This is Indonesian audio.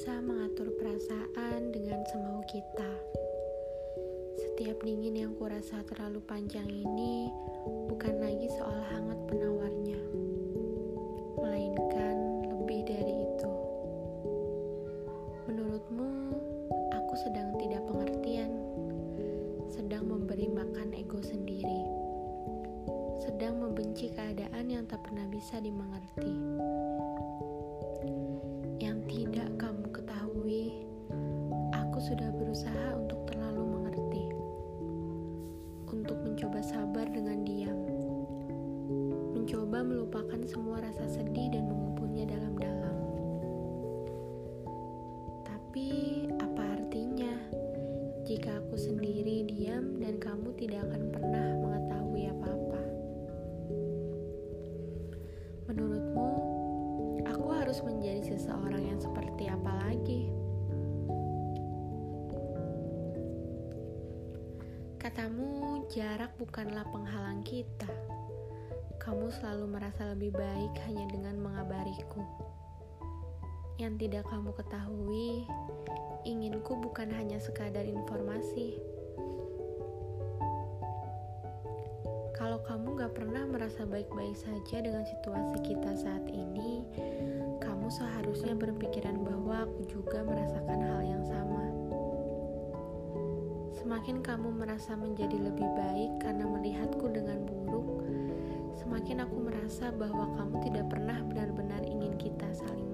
bisa mengatur perasaan dengan semau kita. Setiap dingin yang kurasa terlalu panjang ini bukan lagi soal hangat penawarnya, melainkan lebih dari itu. Menurutmu, aku sedang tidak pengertian, sedang memberi makan ego sendiri, sedang membenci keadaan yang tak pernah bisa dimengerti. Sudah berusaha untuk terlalu mengerti, untuk mencoba sabar dengan diam, mencoba melupakan semua rasa sedih dan menguburnya dalam-dalam. Tapi, apa artinya jika aku sendiri diam dan kamu tidak akan pernah mengetahui apa-apa? Menurutmu, aku harus menjadi seseorang yang seperti Katamu, jarak bukanlah penghalang kita. Kamu selalu merasa lebih baik hanya dengan mengabariku. Yang tidak kamu ketahui, inginku bukan hanya sekadar informasi. Kalau kamu gak pernah merasa baik-baik saja dengan situasi kita saat ini, kamu seharusnya berpikiran bahwa aku juga merasakan hal yang sama. Semakin kamu merasa menjadi lebih baik karena melihatku dengan buruk, semakin aku merasa bahwa kamu tidak pernah benar-benar ingin kita saling